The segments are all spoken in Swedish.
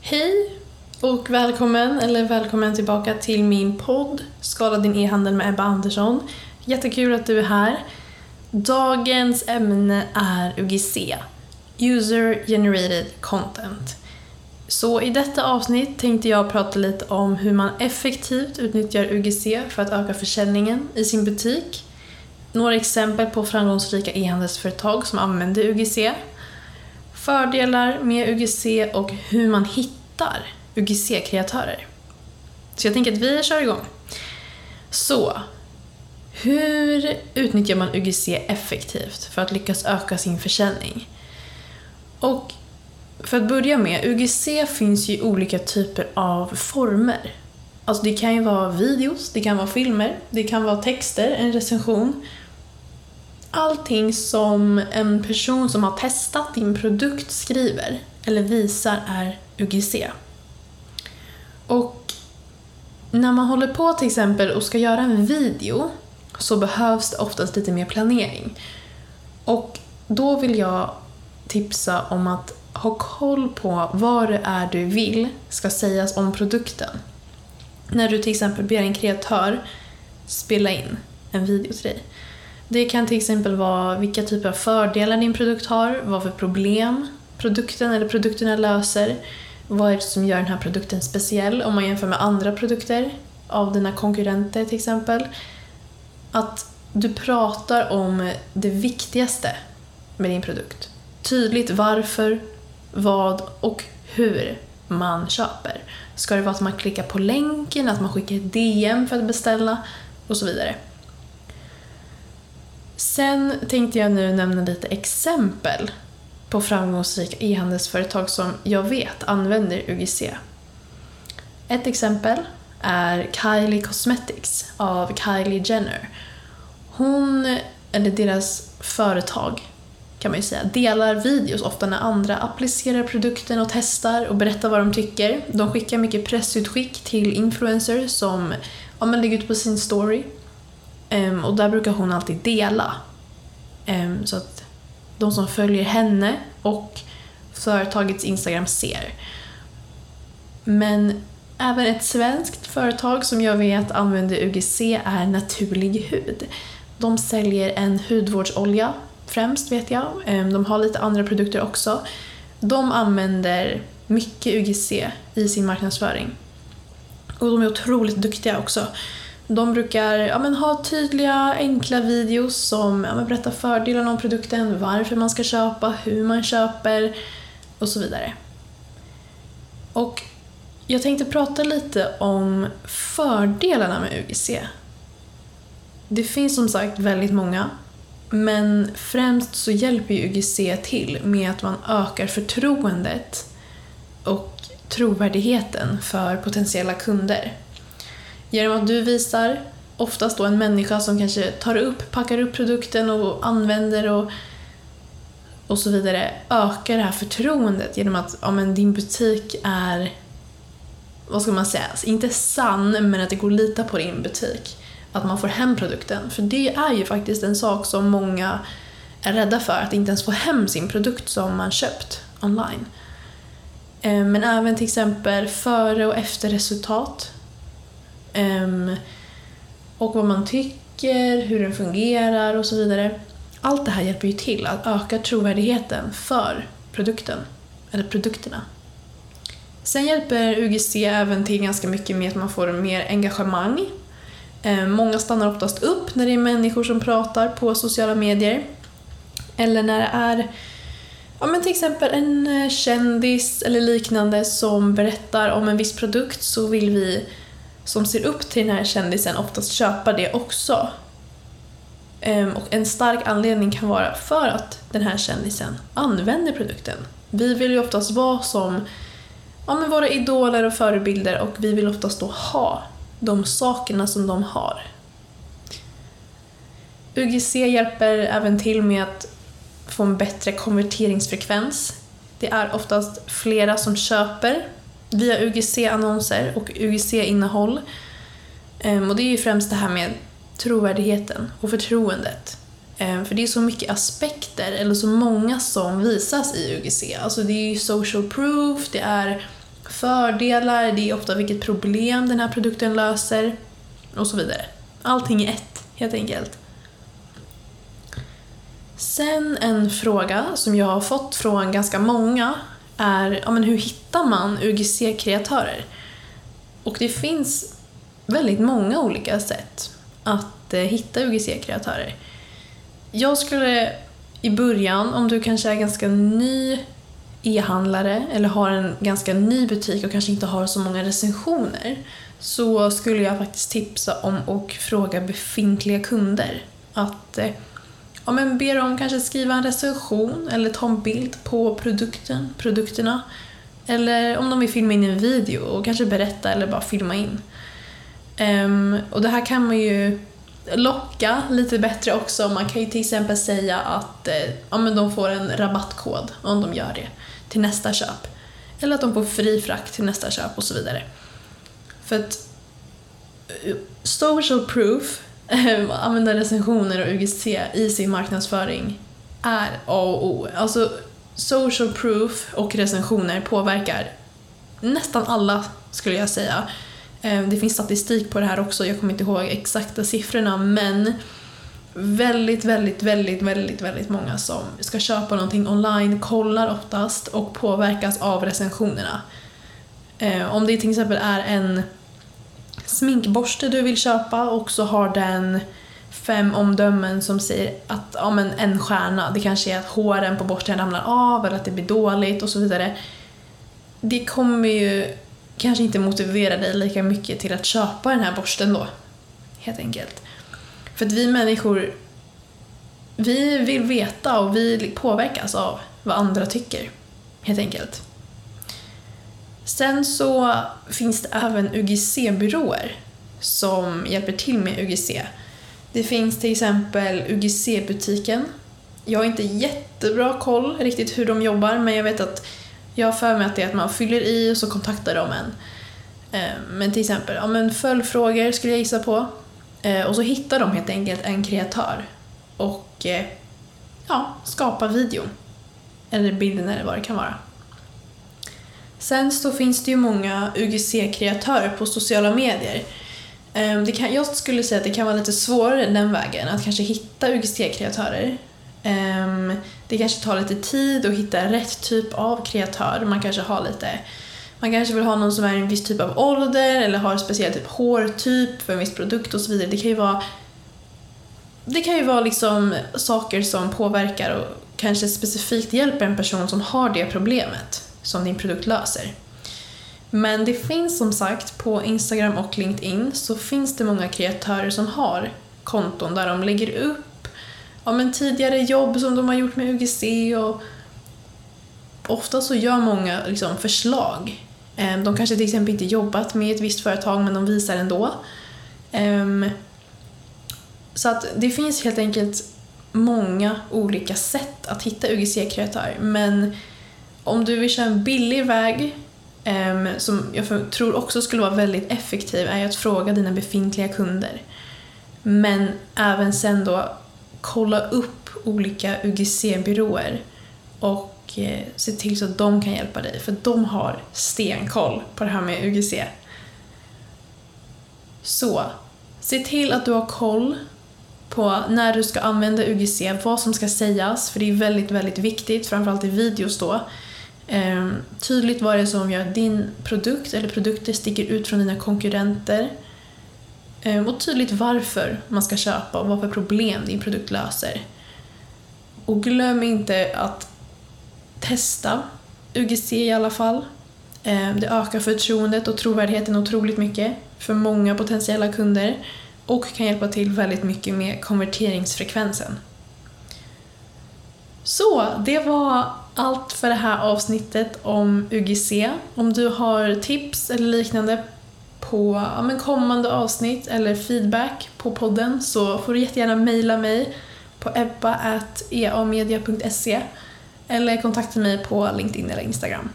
Hej och välkommen, eller välkommen tillbaka till min podd Skala din e-handel med Ebba Andersson. Jättekul att du är här. Dagens ämne är UGC, User Generated Content. Så i detta avsnitt tänkte jag prata lite om hur man effektivt utnyttjar UGC för att öka försäljningen i sin butik. Några exempel på framgångsrika e-handelsföretag som använder UGC. Fördelar med UGC och hur man hittar UGC-kreatörer. Så jag tänker att vi kör igång. Så, hur utnyttjar man UGC effektivt för att lyckas öka sin försäljning? Och för att börja med, UGC finns ju i olika typer av former. Alltså det kan ju vara videos, det kan vara filmer, det kan vara texter, en recension. Allting som en person som har testat din produkt skriver eller visar är UGC. Och när man håller på till exempel och ska göra en video så behövs det oftast lite mer planering. Och då vill jag tipsa om att ha koll på vad det är du vill ska sägas om produkten. När du till exempel ber en kreatör spela in en video till dig. Det kan till exempel vara vilka typer av fördelar din produkt har, vad för problem produkten eller produkterna löser, vad är det som gör den här produkten speciell om man jämför med andra produkter av dina konkurrenter till exempel. Att du pratar om det viktigaste med din produkt. Tydligt varför, vad och hur man köper. Ska det vara att man klickar på länken, att man skickar ett DM för att beställa och så vidare. Sen tänkte jag nu nämna lite exempel på framgångsrika e-handelsföretag som jag vet använder UGC. Ett exempel är Kylie Cosmetics av Kylie Jenner. Hon, eller deras företag kan man ju säga, delar videos ofta när andra applicerar produkten och testar och berättar vad de tycker. De skickar mycket pressutskick till influencers som ja, lägger ut på sin story. Um, och där brukar hon alltid dela. Um, så att de som följer henne och företagets Instagram ser. Men även ett svenskt företag som jag vet använder UGC är Naturlig hud. De säljer en hudvårdsolja främst vet jag. Ehm, de har lite andra produkter också. De använder mycket UGC i sin marknadsföring. Och de är otroligt duktiga också. De brukar ja, men, ha tydliga, enkla videos som ja, men, berättar fördelarna om produkten, varför man ska köpa, hur man köper och så vidare. Och jag tänkte prata lite om fördelarna med UGC. Det finns som sagt väldigt många men främst så hjälper ju UGC till med att man ökar förtroendet och trovärdigheten för potentiella kunder. Genom att du visar, oftast då en människa som kanske tar upp, packar upp produkten och använder och, och så vidare, ökar det här förtroendet genom att ja, men din butik är, vad ska man säga, inte sann men att det går att lita på din butik att man får hem produkten. För det är ju faktiskt en sak som många är rädda för, att inte ens få hem sin produkt som man köpt online. Eh, men även till exempel före och efterresultat. resultat. Ehm, och vad man tycker, hur den fungerar och så vidare. Allt det här hjälper ju till att öka trovärdigheten för produkten, eller produkterna. Sen hjälper UGC även till ganska mycket med att man får mer engagemang ehm, många stannar oftast upp när det är människor som pratar på sociala medier. Eller när det är ja, men till exempel en eh, kändis eller liknande som berättar om en viss produkt så vill vi som ser upp till den här kändisen oftast köpa det också. Ehm, och en stark anledning kan vara för att den här kändisen använder produkten. Vi vill ju oftast vara som ja, men våra idoler och förebilder och vi vill oftast då ha de sakerna som de har. UGC hjälper även till med att få en bättre konverteringsfrekvens. Det är oftast flera som köper via UGC-annonser och UGC-innehåll. Ehm, och det är ju främst det här med trovärdigheten och förtroendet. Ehm, för det är så mycket aspekter, eller så många som visas i UGC. Alltså det är ju social proof, det är fördelar, det är ofta vilket problem den här produkten löser och så vidare. Allting i ett, helt enkelt. Sen en fråga som jag har fått från ganska många är ja, men hur hittar man UGC-kreatörer? Och det finns väldigt många olika sätt att eh, hitta UGC-kreatörer. Jag skulle i början, om du kanske är ganska ny e-handlare eller har en ganska ny butik och kanske inte har så många recensioner så skulle jag faktiskt tipsa om att fråga befintliga kunder. Att eh, ja, men be dem kanske skriva en recension eller ta en bild på produkten, produkterna. Eller om de vill filma in en video och kanske berätta eller bara filma in. Um, och det här kan man ju locka lite bättre också. Man kan ju till exempel säga att eh, ja, men de får en rabattkod om de gör det till nästa köp. Eller att de får fri frakt till nästa köp och så vidare. För att eh, social proof, Ehm, använda recensioner och UGC i sin marknadsföring är A och O. Alltså social proof och recensioner påverkar nästan alla skulle jag säga. Ehm, det finns statistik på det här också, jag kommer inte ihåg exakta siffrorna men väldigt, väldigt, väldigt, väldigt, väldigt många som ska köpa någonting online kollar oftast och påverkas av recensionerna. Ehm, om det till exempel är en sminkborste du vill köpa och så har den fem omdömen som säger att ja, men en stjärna, det kanske är att håren på borsten ramlar av eller att det blir dåligt och så vidare. Det kommer ju kanske inte motivera dig lika mycket till att köpa den här borsten då. Helt enkelt. För att vi människor, vi vill veta och vi påverkas av vad andra tycker. Helt enkelt. Sen så finns det även UGC-byråer som hjälper till med UGC. Det finns till exempel UGC-butiken. Jag har inte jättebra koll riktigt hur de jobbar men jag vet att jag har för mig att det är att man fyller i och så kontaktar de en. Eh, men till exempel, ja men följdfrågor skulle jag gissa på. Eh, och så hittar de helt enkelt en kreatör och eh, ja, skapar videon. Eller bilden eller vad det kan vara. Sen så finns det ju många UGC-kreatörer på sociala medier. Ehm, det kan, jag skulle säga att det kan vara lite svårare den vägen, att kanske hitta UGC-kreatörer. Ehm, det kanske tar lite tid att hitta rätt typ av kreatör. Man kanske har lite man kanske vill ha någon som är i en viss typ av ålder eller har en speciell typ hårtyp för en viss produkt och så vidare. Det kan ju vara det kan ju vara liksom saker som påverkar och kanske specifikt hjälper en person som har det problemet som din produkt löser. Men det finns som sagt på Instagram och LinkedIn så finns det många kreatörer som har konton där de lägger upp ja, men tidigare jobb som de har gjort med UGC och ofta så gör många liksom förslag. Ehm, de kanske till exempel inte jobbat med ett visst företag men de visar ändå. Ehm, så att det finns helt enkelt många olika sätt att hitta UGC-kreatörer men om du vill köra en billig väg ehm, som jag tror också skulle vara väldigt effektiv är ju att fråga dina befintliga kunder. Men även sen då kolla upp olika UGC-byråer och eh, se till så att de kan hjälpa dig för de har stenkoll på det här med UGC. Så, se till att du har koll på när du ska använda UGC, vad som ska sägas, för det är väldigt, väldigt viktigt, framförallt i videos då. Eh, tydligt vad det är som gör att din produkt eller produkter sticker ut från dina konkurrenter. Eh, och tydligt varför man ska köpa och vad för problem din produkt löser. Och glöm inte att testa UGC i alla fall. Eh, Det ökar förtroendet och trovärdigheten otroligt mycket för många potentiella kunder och kan hjälpa till väldigt mycket med konverteringsfrekvensen. Så, det var allt för det här avsnittet om UGC. Om du har tips eller liknande på ja, men kommande avsnitt eller feedback på podden så får du jättegärna mejla mig på ebba.eamedia.se eller kontakta mig på LinkedIn eller Instagram.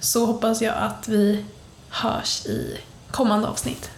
Så hoppas jag att vi hörs i kommande avsnitt.